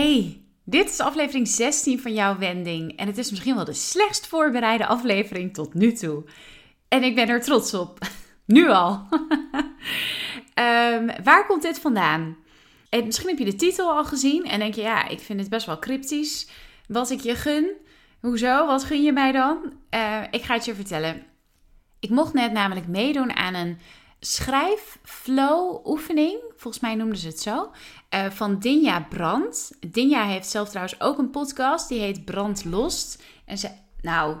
Hey, dit is aflevering 16 van jouw wending en het is misschien wel de slechtst voorbereide aflevering tot nu toe. En ik ben er trots op. Nu al. um, waar komt dit vandaan? En misschien heb je de titel al gezien en denk je, ja, ik vind het best wel cryptisch. Wat ik je gun. Hoezo? Wat gun je mij dan? Uh, ik ga het je vertellen. Ik mocht net namelijk meedoen aan een schrijfflow oefening. Volgens mij noemden ze het zo. Uh, van Dinja Brand. Dinja heeft zelf trouwens ook een podcast. Die heet Brand Lost. En ze... Nou,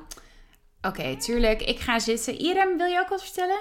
oké, tuurlijk. Ik ga zitten. Irem, wil je ook wat vertellen?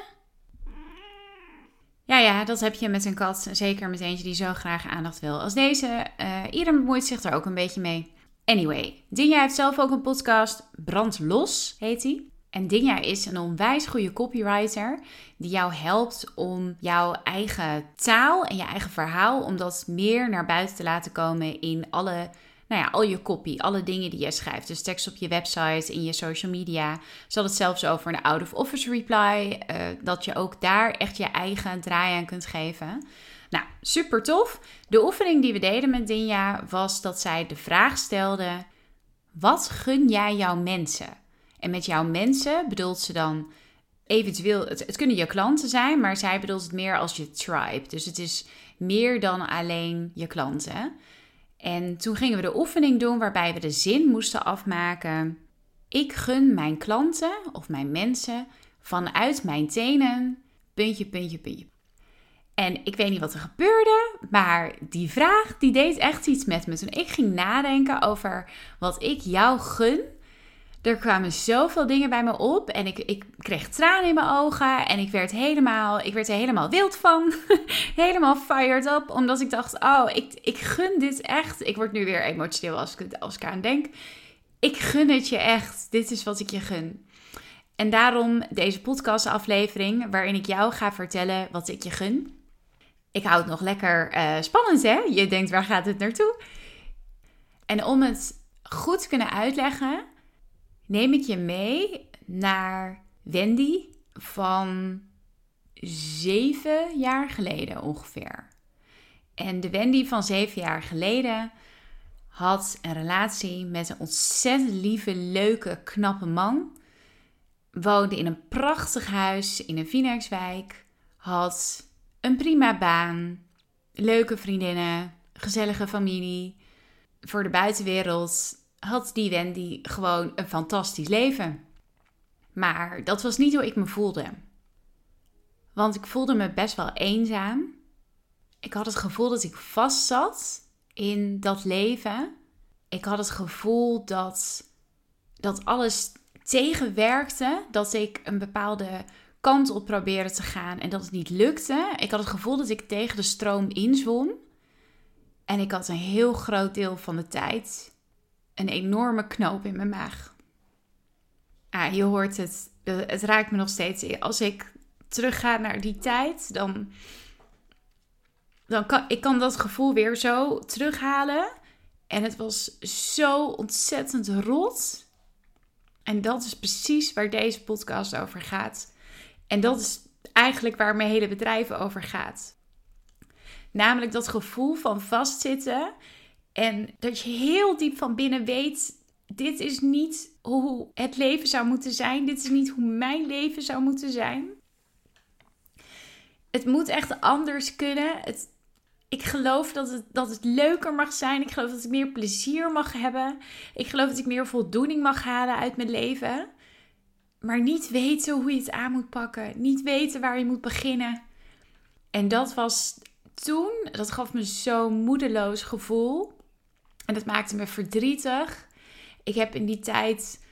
Ja, ja, dat heb je met een kat. Zeker met eentje die zo graag aandacht wil als deze. Uh, Irem bemoeit zich er ook een beetje mee. Anyway, Dinja heeft zelf ook een podcast. Brand Los heet hij. En Dinja is een onwijs goede copywriter die jou helpt om jouw eigen taal en je eigen verhaal, om dat meer naar buiten te laten komen in alle, nou ja, al je copy, alle dingen die je schrijft. Dus tekst op je website, in je social media. Zal het zelfs over een out-of-office reply, uh, dat je ook daar echt je eigen draai aan kunt geven. Nou, super tof. De oefening die we deden met Dinja was dat zij de vraag stelde: wat gun jij jouw mensen? En met jouw mensen bedoelt ze dan eventueel, het, het, kunnen je klanten zijn, maar zij bedoelt het meer als je tribe. Dus het is meer dan alleen je klanten. En toen gingen we de oefening doen waarbij we de zin moesten afmaken. Ik gun mijn klanten of mijn mensen vanuit mijn tenen, puntje, puntje, puntje. En ik weet niet wat er gebeurde, maar die vraag die deed echt iets met me. Toen ik ging nadenken over wat ik jou gun, er kwamen zoveel dingen bij me op en ik, ik kreeg tranen in mijn ogen en ik werd, helemaal, ik werd er helemaal wild van. helemaal fired up, omdat ik dacht, oh, ik, ik gun dit echt. Ik word nu weer emotioneel als ik, als ik aan denk. Ik gun het je echt. Dit is wat ik je gun. En daarom deze podcastaflevering waarin ik jou ga vertellen wat ik je gun. Ik hou het nog lekker uh, spannend, hè? Je denkt, waar gaat het naartoe? En om het goed te kunnen uitleggen, neem ik je mee naar Wendy van zeven jaar geleden ongeveer. En de Wendy van zeven jaar geleden had een relatie met een ontzettend lieve, leuke, knappe man. Woonde in een prachtig huis in een Phoenixwijk. Had een prima baan, leuke vriendinnen, gezellige familie. Voor de buitenwereld had die Wendy gewoon een fantastisch leven. Maar dat was niet hoe ik me voelde. Want ik voelde me best wel eenzaam. Ik had het gevoel dat ik vast zat in dat leven. Ik had het gevoel dat, dat alles tegenwerkte. Dat ik een bepaalde kant op probeerde te gaan en dat het niet lukte. Ik had het gevoel dat ik tegen de stroom inzwom. En ik had een heel groot deel van de tijd een enorme knoop in mijn maag. Ah, je hoort het, het raakt me nog steeds. Als ik terugga naar die tijd, dan, dan kan ik kan dat gevoel weer zo terughalen. En het was zo ontzettend rot. En dat is precies waar deze podcast over gaat. En dat is eigenlijk waar mijn hele bedrijf over gaat. Namelijk dat gevoel van vastzitten en dat je heel diep van binnen weet: dit is niet hoe het leven zou moeten zijn. Dit is niet hoe mijn leven zou moeten zijn. Het moet echt anders kunnen. Het, ik geloof dat het, dat het leuker mag zijn. Ik geloof dat ik meer plezier mag hebben. Ik geloof dat ik meer voldoening mag halen uit mijn leven. Maar niet weten hoe je het aan moet pakken. Niet weten waar je moet beginnen. En dat was toen, dat gaf me zo'n moedeloos gevoel. En dat maakte me verdrietig. Ik heb in die tijd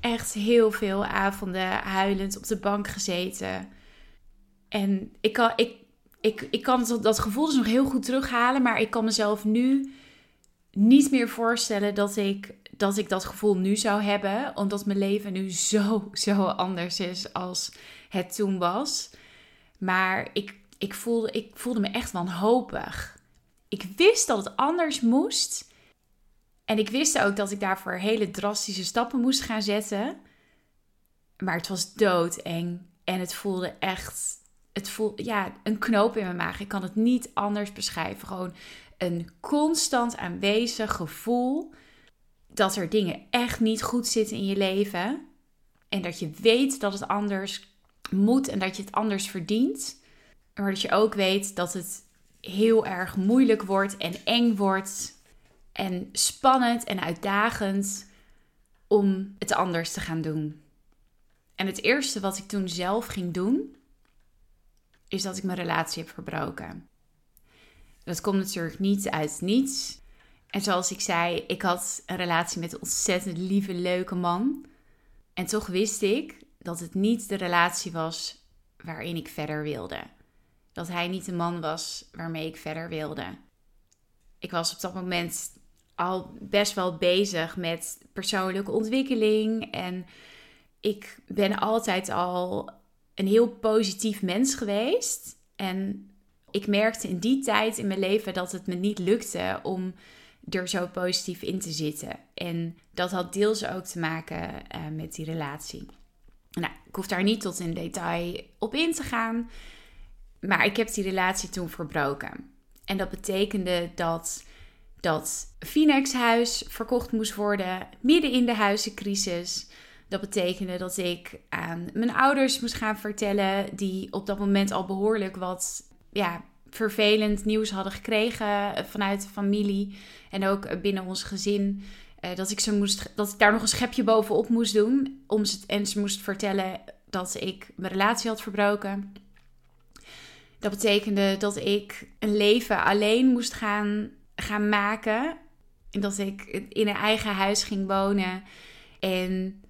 echt heel veel avonden huilend op de bank gezeten. En ik, ik, ik, ik kan dat, dat gevoel dus nog heel goed terughalen, maar ik kan mezelf nu niet meer voorstellen dat ik, dat ik dat gevoel nu zou hebben, omdat mijn leven nu zo, zo anders is als het toen was. Maar ik, ik, voelde, ik voelde me echt wanhopig. Ik wist dat het anders moest. En ik wist ook dat ik daarvoor hele drastische stappen moest gaan zetten. Maar het was doodeng. En het voelde echt. Het voelde, ja, een knoop in mijn maag. Ik kan het niet anders beschrijven. Gewoon een constant aanwezig gevoel dat er dingen echt niet goed zitten in je leven. En dat je weet dat het anders moet en dat je het anders verdient. Maar dat je ook weet dat het heel erg moeilijk wordt en eng wordt. En spannend en uitdagend om het anders te gaan doen. En het eerste wat ik toen zelf ging doen, is dat ik mijn relatie heb verbroken. Dat komt natuurlijk niet uit niets. En zoals ik zei, ik had een relatie met een ontzettend lieve, leuke man. En toch wist ik dat het niet de relatie was waarin ik verder wilde. Dat hij niet de man was waarmee ik verder wilde. Ik was op dat moment al best wel bezig met persoonlijke ontwikkeling. En ik ben altijd al een heel positief mens geweest. En ik merkte in die tijd in mijn leven dat het me niet lukte om er zo positief in te zitten. En dat had deels ook te maken uh, met die relatie. Nou, ik hoef daar niet tot in detail op in te gaan. Maar ik heb die relatie toen verbroken. En dat betekende dat dat Phoenix-huis verkocht moest worden midden in de huizencrisis. Dat betekende dat ik aan mijn ouders moest gaan vertellen, die op dat moment al behoorlijk wat ja, vervelend nieuws hadden gekregen vanuit de familie en ook binnen ons gezin. Eh, dat, ik ze moest, dat ik daar nog een schepje bovenop moest doen. Om ze, en ze moest vertellen dat ik mijn relatie had verbroken. Dat betekende dat ik een leven alleen moest gaan, gaan maken. En dat ik in een eigen huis ging wonen. En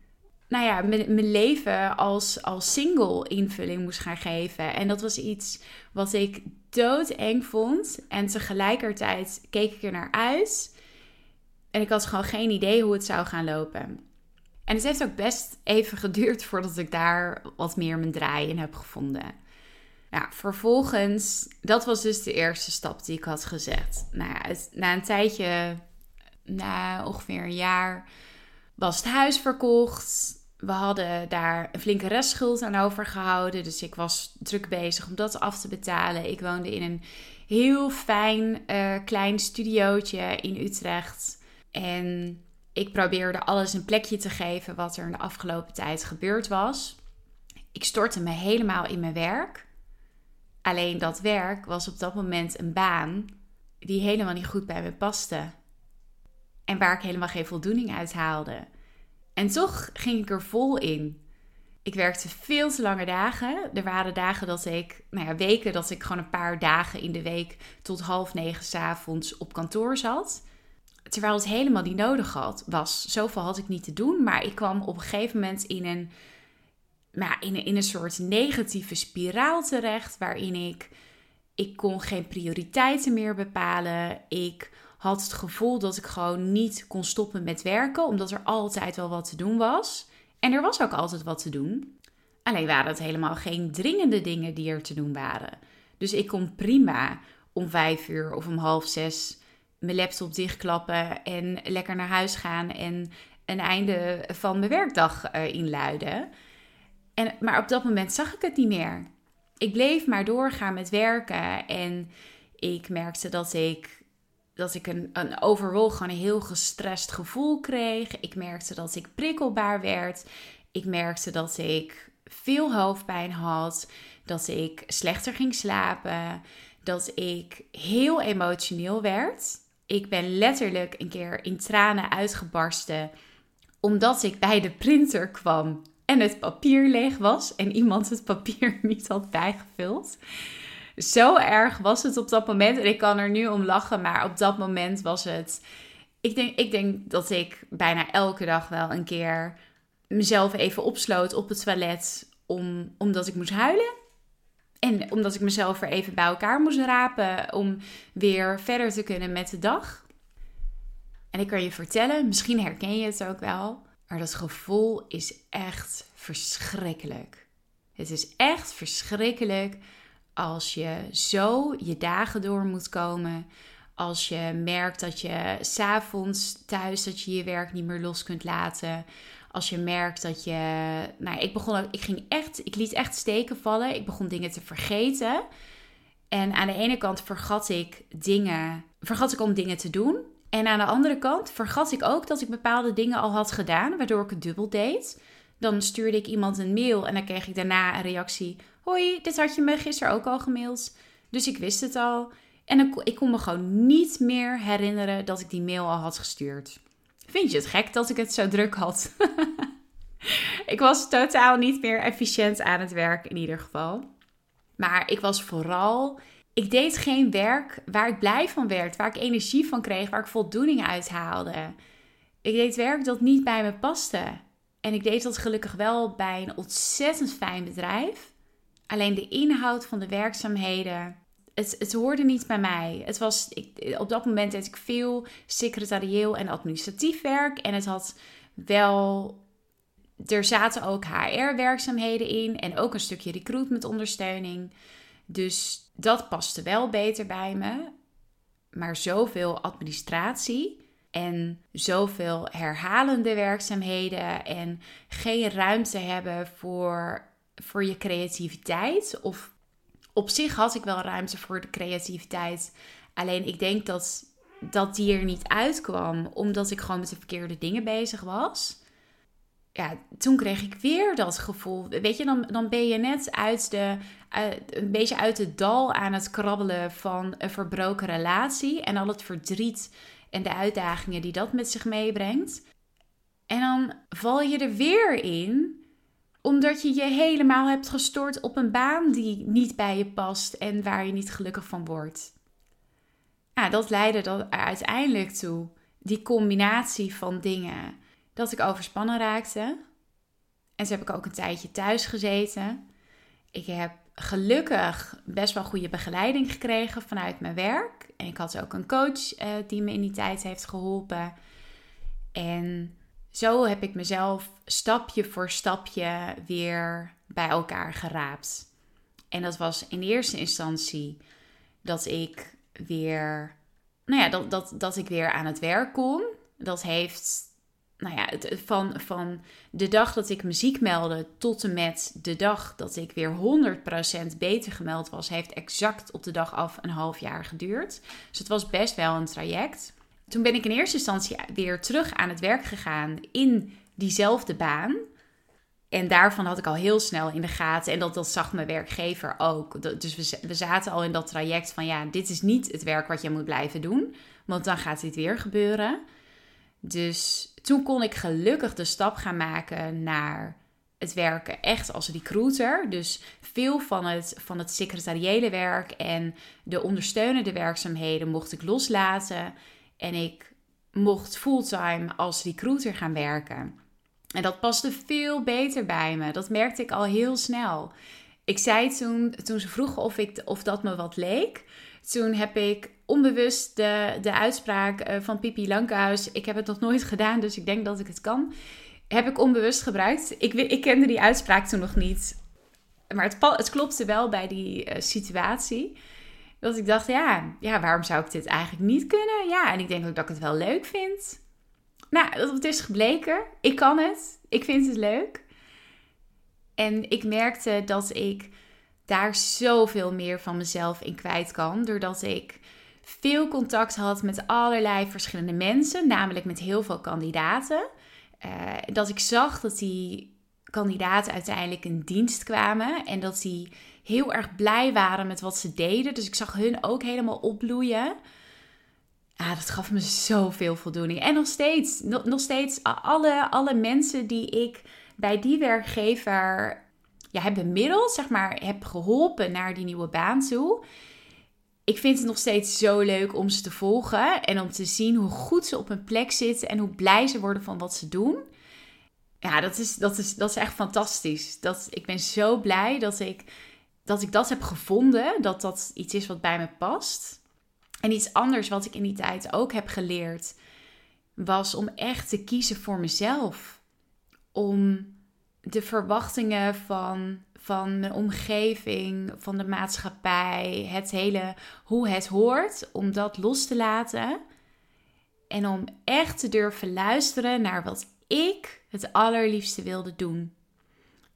nou ja, mijn, mijn leven als, als single invulling moest gaan geven. En dat was iets wat ik doodeng vond. En tegelijkertijd keek ik er naar uit. En ik had gewoon geen idee hoe het zou gaan lopen. En het heeft ook best even geduurd voordat ik daar wat meer mijn draai in heb gevonden. Ja, vervolgens, dat was dus de eerste stap die ik had gezet. Nou ja, na een tijdje, na ongeveer een jaar, was het huis verkocht. We hadden daar een flinke restschuld aan overgehouden. Dus ik was druk bezig om dat af te betalen. Ik woonde in een heel fijn uh, klein studiootje in Utrecht. En ik probeerde alles een plekje te geven wat er in de afgelopen tijd gebeurd was. Ik stortte me helemaal in mijn werk. Alleen dat werk was op dat moment een baan die helemaal niet goed bij me paste. En waar ik helemaal geen voldoening uit haalde. En toch ging ik er vol in. Ik werkte veel te lange dagen. Er waren dagen dat ik, nou ja, weken dat ik gewoon een paar dagen in de week tot half negen s'avonds op kantoor zat. Terwijl het helemaal niet nodig had, was. Zoveel had ik niet te doen, maar ik kwam op een gegeven moment in een, nou, in een, in een soort negatieve spiraal terecht, waarin ik, ik kon geen prioriteiten meer bepalen. Ik had het gevoel dat ik gewoon niet kon stoppen met werken, omdat er altijd wel wat te doen was. En er was ook altijd wat te doen. Alleen waren het helemaal geen dringende dingen die er te doen waren. Dus ik kon prima om vijf uur of om half zes mijn laptop dichtklappen en lekker naar huis gaan en een einde van mijn werkdag uh, inluiden. En, maar op dat moment zag ik het niet meer. Ik bleef maar doorgaan met werken en ik merkte dat ik, dat ik een, een overal gewoon een heel gestrest gevoel kreeg. Ik merkte dat ik prikkelbaar werd. Ik merkte dat ik veel hoofdpijn had, dat ik slechter ging slapen, dat ik heel emotioneel werd. Ik ben letterlijk een keer in tranen uitgebarsten omdat ik bij de printer kwam en het papier leeg was en iemand het papier niet had bijgevuld. Zo erg was het op dat moment. En ik kan er nu om lachen, maar op dat moment was het. Ik denk, ik denk dat ik bijna elke dag wel een keer mezelf even opsloot op het toilet om, omdat ik moest huilen. En omdat ik mezelf weer even bij elkaar moest rapen om weer verder te kunnen met de dag. En ik kan je vertellen, misschien herken je het ook wel, maar dat gevoel is echt verschrikkelijk. Het is echt verschrikkelijk als je zo je dagen door moet komen. Als je merkt dat je s'avonds thuis dat je je werk niet meer los kunt laten. Als je merkt dat je. Nou, ik begon. Ik ging echt. Ik liet echt steken vallen. Ik begon dingen te vergeten. En aan de ene kant vergat ik dingen. Vergat ik om dingen te doen. En aan de andere kant vergat ik ook dat ik bepaalde dingen al had gedaan, waardoor ik het dubbel deed. Dan stuurde ik iemand een mail en dan kreeg ik daarna een reactie: Hoi, dit had je me gisteren ook al gemaild. Dus ik wist het al. En ik kon me gewoon niet meer herinneren dat ik die mail al had gestuurd. Vind je het gek dat ik het zo druk had? ik was totaal niet meer efficiënt aan het werk in ieder geval. Maar ik was vooral. Ik deed geen werk waar ik blij van werd, waar ik energie van kreeg, waar ik voldoening uit haalde. Ik deed werk dat niet bij me paste. En ik deed dat gelukkig wel bij een ontzettend fijn bedrijf. Alleen de inhoud van de werkzaamheden, het, het hoorde niet bij mij. Het was, ik, op dat moment deed ik veel secretarieel en administratief werk. En het had wel. Er zaten ook HR-werkzaamheden in en ook een stukje recruitment ondersteuning. Dus dat paste wel beter bij me. Maar zoveel administratie en zoveel herhalende werkzaamheden en geen ruimte hebben voor, voor je creativiteit. Of op zich had ik wel ruimte voor de creativiteit. Alleen ik denk dat, dat die er niet uitkwam omdat ik gewoon met de verkeerde dingen bezig was. Ja, toen kreeg ik weer dat gevoel. Weet je, dan, dan ben je net uit de, een beetje uit het dal aan het krabbelen van een verbroken relatie en al het verdriet en de uitdagingen die dat met zich meebrengt. En dan val je er weer in, omdat je je helemaal hebt gestort op een baan die niet bij je past en waar je niet gelukkig van wordt. Ja, dat leidde er uiteindelijk toe, die combinatie van dingen, dat ik overspannen raakte. En zo heb ik ook een tijdje thuis gezeten. Ik heb gelukkig best wel goede begeleiding gekregen vanuit mijn werk. En ik had ook een coach uh, die me in die tijd heeft geholpen. En zo heb ik mezelf stapje voor stapje weer bij elkaar geraapt. En dat was in eerste instantie dat ik weer, nou ja, dat, dat, dat ik weer aan het werk kon. Dat heeft nou ja, het, van, van de dag dat ik muziek meldde tot en met de dag dat ik weer 100% beter gemeld was, heeft exact op de dag af een half jaar geduurd. Dus het was best wel een traject. Toen ben ik in eerste instantie weer terug aan het werk gegaan in diezelfde baan. En daarvan had ik al heel snel in de gaten. En dat, dat zag mijn werkgever ook. Dus we, we zaten al in dat traject van ja, dit is niet het werk wat je moet blijven doen. Want dan gaat dit weer gebeuren. Dus toen kon ik gelukkig de stap gaan maken naar het werken echt als recruiter. Dus veel van het, van het secretariële werk en de ondersteunende werkzaamheden mocht ik loslaten. En ik mocht fulltime als recruiter gaan werken. En dat paste veel beter bij me. Dat merkte ik al heel snel. Ik zei toen, toen ze vroegen of, ik, of dat me wat leek, toen heb ik onbewust de, de uitspraak eh, van Pipi Lankhuis. Ik heb het nog nooit gedaan, dus ik denk dat ik het kan. Heb ik onbewust gebruikt. Ik, ik kende die uitspraak toen nog niet. Maar het, het klopte wel bij die uh, situatie. Dat ik dacht, ja, ja, waarom zou ik dit eigenlijk niet kunnen? Ja, en ik denk ook dat ik het wel leuk vind. Nou, het is gebleken. Ik kan het. Ik vind het leuk. En ik merkte dat ik daar zoveel meer van mezelf in kwijt kan. Doordat ik veel contact had met allerlei verschillende mensen, namelijk met heel veel kandidaten. Uh, dat ik zag dat die kandidaten uiteindelijk in dienst kwamen en dat die heel erg blij waren met wat ze deden. Dus ik zag hun ook helemaal opbloeien. Ja, dat gaf me zoveel voldoening. En nog steeds, nog, nog steeds alle, alle mensen die ik bij die werkgever ja, heb bemiddeld, zeg maar, heb geholpen naar die nieuwe baan toe. Ik vind het nog steeds zo leuk om ze te volgen en om te zien hoe goed ze op hun plek zitten en hoe blij ze worden van wat ze doen. Ja, dat is, dat is, dat is echt fantastisch. Dat, ik ben zo blij dat ik dat ik dat heb gevonden, dat dat iets is wat bij me past. En iets anders wat ik in die tijd ook heb geleerd, was om echt te kiezen voor mezelf. Om de verwachtingen van, van mijn omgeving, van de maatschappij, het hele hoe het hoort, om dat los te laten. En om echt te durven luisteren naar wat ik het allerliefste wilde doen.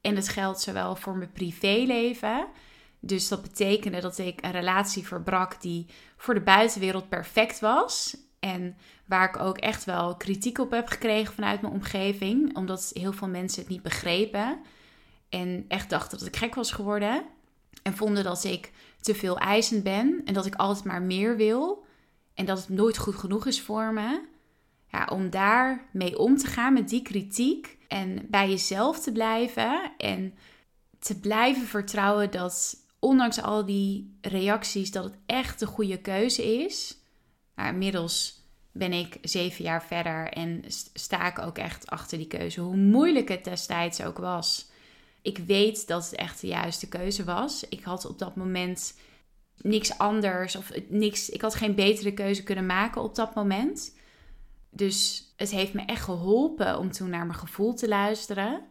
En dat geldt zowel voor mijn privéleven. Dus dat betekende dat ik een relatie verbrak die voor de buitenwereld perfect was. En waar ik ook echt wel kritiek op heb gekregen vanuit mijn omgeving. Omdat heel veel mensen het niet begrepen. En echt dachten dat ik gek was geworden. En vonden dat ik te veel eisend ben. En dat ik altijd maar meer wil. En dat het nooit goed genoeg is voor me. Ja, om daar mee om te gaan met die kritiek. En bij jezelf te blijven. En te blijven vertrouwen dat ondanks al die reacties, dat het echt de goede keuze is. Maar inmiddels ben ik zeven jaar verder en sta ik ook echt achter die keuze. Hoe moeilijk het destijds ook was. Ik weet dat het echt de juiste keuze was. Ik had op dat moment niks anders of niks. Ik had geen betere keuze kunnen maken op dat moment. Dus het heeft me echt geholpen om toen naar mijn gevoel te luisteren.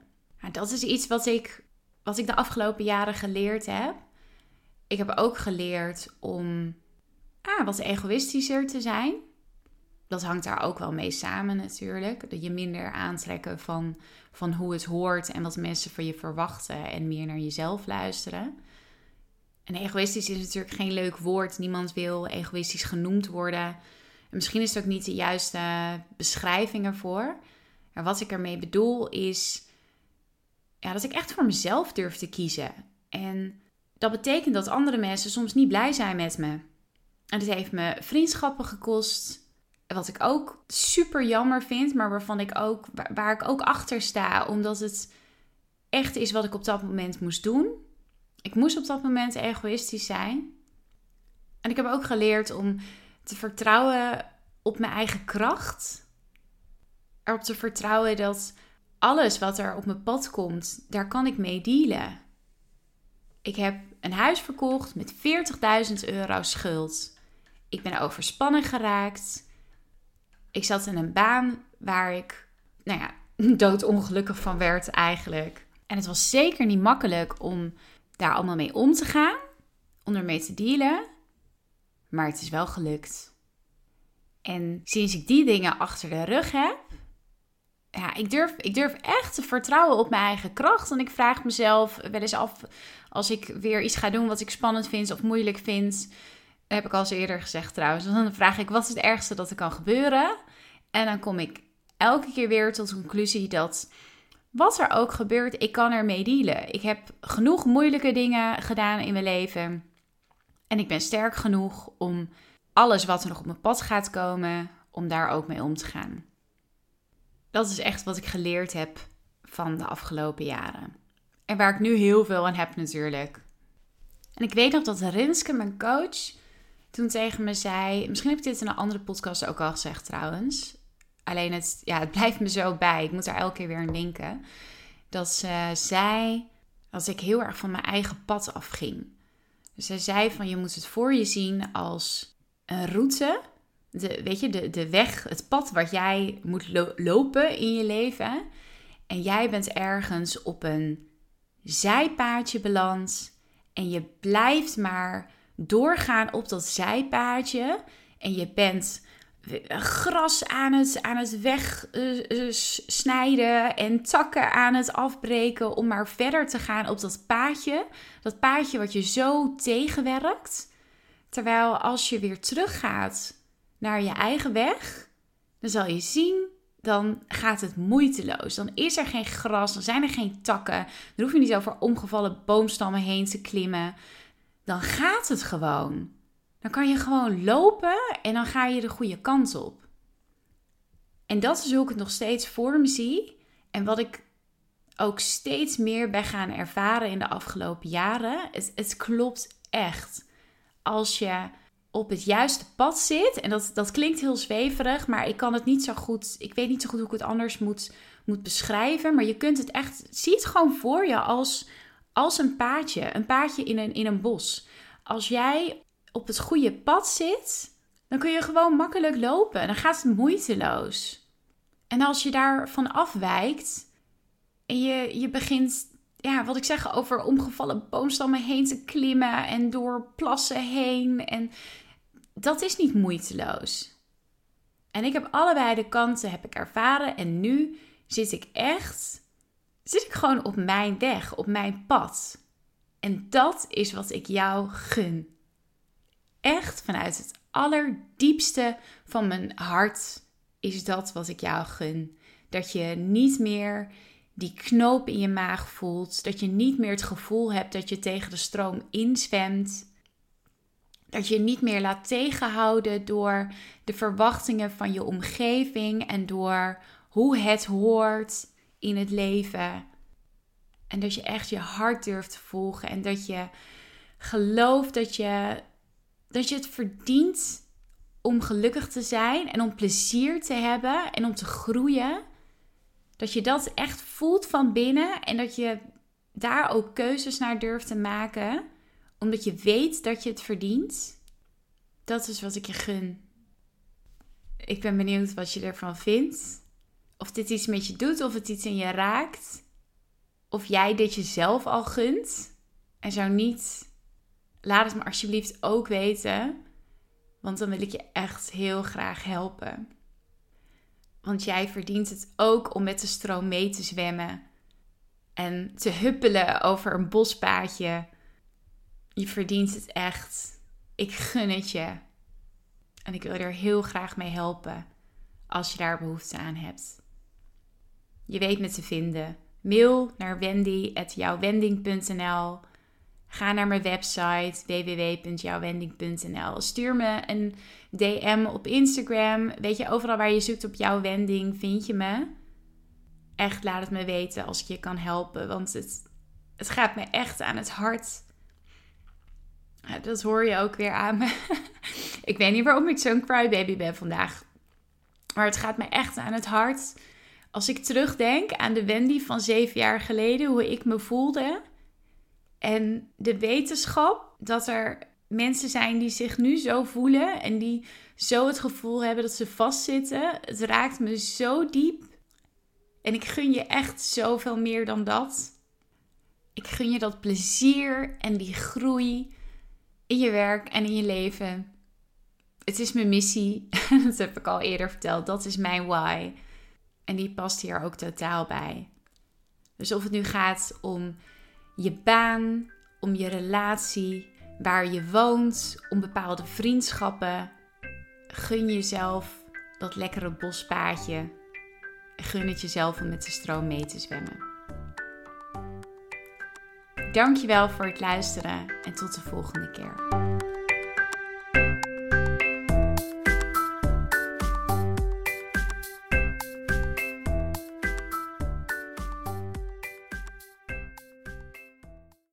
Nou, dat is iets wat ik, wat ik de afgelopen jaren geleerd heb. Ik heb ook geleerd om ah, wat egoïstischer te zijn. Dat hangt daar ook wel mee samen natuurlijk. Dat je minder aantrekken van, van hoe het hoort en wat mensen van je verwachten en meer naar jezelf luisteren. En egoïstisch is natuurlijk geen leuk woord. Niemand wil egoïstisch genoemd worden. En misschien is het ook niet de juiste beschrijving ervoor. Maar wat ik ermee bedoel is ja, dat ik echt voor mezelf durf te kiezen. En dat betekent dat andere mensen soms niet blij zijn met me. En dit heeft me vriendschappen gekost. Wat ik ook super jammer vind, maar waarvan ik ook, waar ik ook achter sta, omdat het echt is wat ik op dat moment moest doen. Ik moest op dat moment egoïstisch zijn. En ik heb ook geleerd om te vertrouwen op mijn eigen kracht. Erop te vertrouwen dat alles wat er op mijn pad komt, daar kan ik mee dealen. Ik heb een huis verkocht met 40.000 euro schuld. Ik ben overspannen geraakt. Ik zat in een baan waar ik, nou ja, doodongelukkig van werd eigenlijk. En het was zeker niet makkelijk om daar allemaal mee om te gaan, om ermee te dealen. Maar het is wel gelukt. En sinds ik die dingen achter de rug heb, ja, ik durf, ik durf echt te vertrouwen op mijn eigen kracht. En ik vraag mezelf wel eens af, als ik weer iets ga doen wat ik spannend vind of moeilijk vind. Heb ik al eens eerder gezegd trouwens. Dan vraag ik, wat is het ergste dat er kan gebeuren? En dan kom ik elke keer weer tot de conclusie dat wat er ook gebeurt, ik kan ermee dealen. Ik heb genoeg moeilijke dingen gedaan in mijn leven. En ik ben sterk genoeg om alles wat er nog op mijn pad gaat komen, om daar ook mee om te gaan. Dat is echt wat ik geleerd heb van de afgelopen jaren. En waar ik nu heel veel aan heb natuurlijk. En ik weet nog dat Rinske, mijn coach, toen tegen me zei... Misschien heb ik dit in een andere podcast ook al gezegd trouwens. Alleen het, ja, het blijft me zo bij. Ik moet daar elke keer weer aan denken. Dat ze zei dat ik heel erg van mijn eigen pad afging. Dus zij zei van je moet het voor je zien als een route de, weet je, de, de weg, het pad wat jij moet lopen in je leven. En jij bent ergens op een zijpaadje beland. En je blijft maar doorgaan op dat zijpaadje. En je bent gras aan het, aan het wegsnijden en takken aan het afbreken om maar verder te gaan op dat paadje. Dat paadje wat je zo tegenwerkt. Terwijl als je weer teruggaat naar je eigen weg, dan zal je zien, dan gaat het moeiteloos. Dan is er geen gras, dan zijn er geen takken. Dan hoef je niet over omgevallen boomstammen heen te klimmen. Dan gaat het gewoon. Dan kan je gewoon lopen en dan ga je de goede kant op. En dat is hoe ik het nog steeds voor me zie. En wat ik ook steeds meer ben gaan ervaren in de afgelopen jaren. Het, het klopt echt. Als je op het juiste pad zit. En dat, dat klinkt heel zweverig, maar ik kan het niet zo goed. Ik weet niet zo goed hoe ik het anders moet, moet beschrijven. Maar je kunt het echt. Zie het gewoon voor je als, als een paadje, een paadje in een, in een bos. Als jij op het goede pad zit, dan kun je gewoon makkelijk lopen. Dan gaat het moeiteloos. En als je daarvan afwijkt en je, je begint, ja, wat ik zeg, over omgevallen boomstammen heen te klimmen en door plassen heen. En dat is niet moeiteloos. En ik heb allebei de kanten heb ik ervaren en nu zit ik echt, zit ik gewoon op mijn weg, op mijn pad. En dat is wat ik jou gun. Echt vanuit het allerdiepste van mijn hart is dat wat ik jou gun. Dat je niet meer die knoop in je maag voelt. Dat je niet meer het gevoel hebt dat je tegen de stroom inzwemt. Dat je niet meer laat tegenhouden door de verwachtingen van je omgeving en door hoe het hoort in het leven. En dat je echt je hart durft te volgen en dat je gelooft dat je, dat je het verdient om gelukkig te zijn en om plezier te hebben en om te groeien. Dat je dat echt voelt van binnen en dat je daar ook keuzes naar durft te maken, omdat je weet dat je het verdient. Dat is wat ik je gun. Ik ben benieuwd wat je ervan vindt. Of dit iets met je doet, of het iets in je raakt. Of jij dit jezelf al gunt. En zo niet, laat het me alsjeblieft ook weten. Want dan wil ik je echt heel graag helpen. Want jij verdient het ook om met de stroom mee te zwemmen. En te huppelen over een bospaadje. Je verdient het echt. Ik gun het je. En ik wil er heel graag mee helpen als je daar behoefte aan hebt. Je weet me te vinden. Mail naar wendy.jouwwending.nl Ga naar mijn website www.jouwwending.nl. Stuur me een DM op Instagram. Weet je, overal waar je zoekt op jouw wending vind je me. Echt laat het me weten als ik je kan helpen. Want het, het gaat me echt aan het hart. dat hoor je ook weer aan me. ik weet niet waarom ik zo'n crybaby ben vandaag. Maar het gaat me echt aan het hart. Als ik terugdenk aan de Wendy van zeven jaar geleden, hoe ik me voelde en de wetenschap dat er mensen zijn die zich nu zo voelen en die zo het gevoel hebben dat ze vastzitten, het raakt me zo diep. En ik gun je echt zoveel meer dan dat. Ik gun je dat plezier en die groei in je werk en in je leven. Het is mijn missie. dat heb ik al eerder verteld. Dat is mijn why. En die past hier ook totaal bij. Dus of het nu gaat om je baan, om je relatie, waar je woont, om bepaalde vriendschappen. Gun jezelf dat lekkere bospaadje. Gun het jezelf om met de stroom mee te zwemmen. Dankjewel voor het luisteren en tot de volgende keer.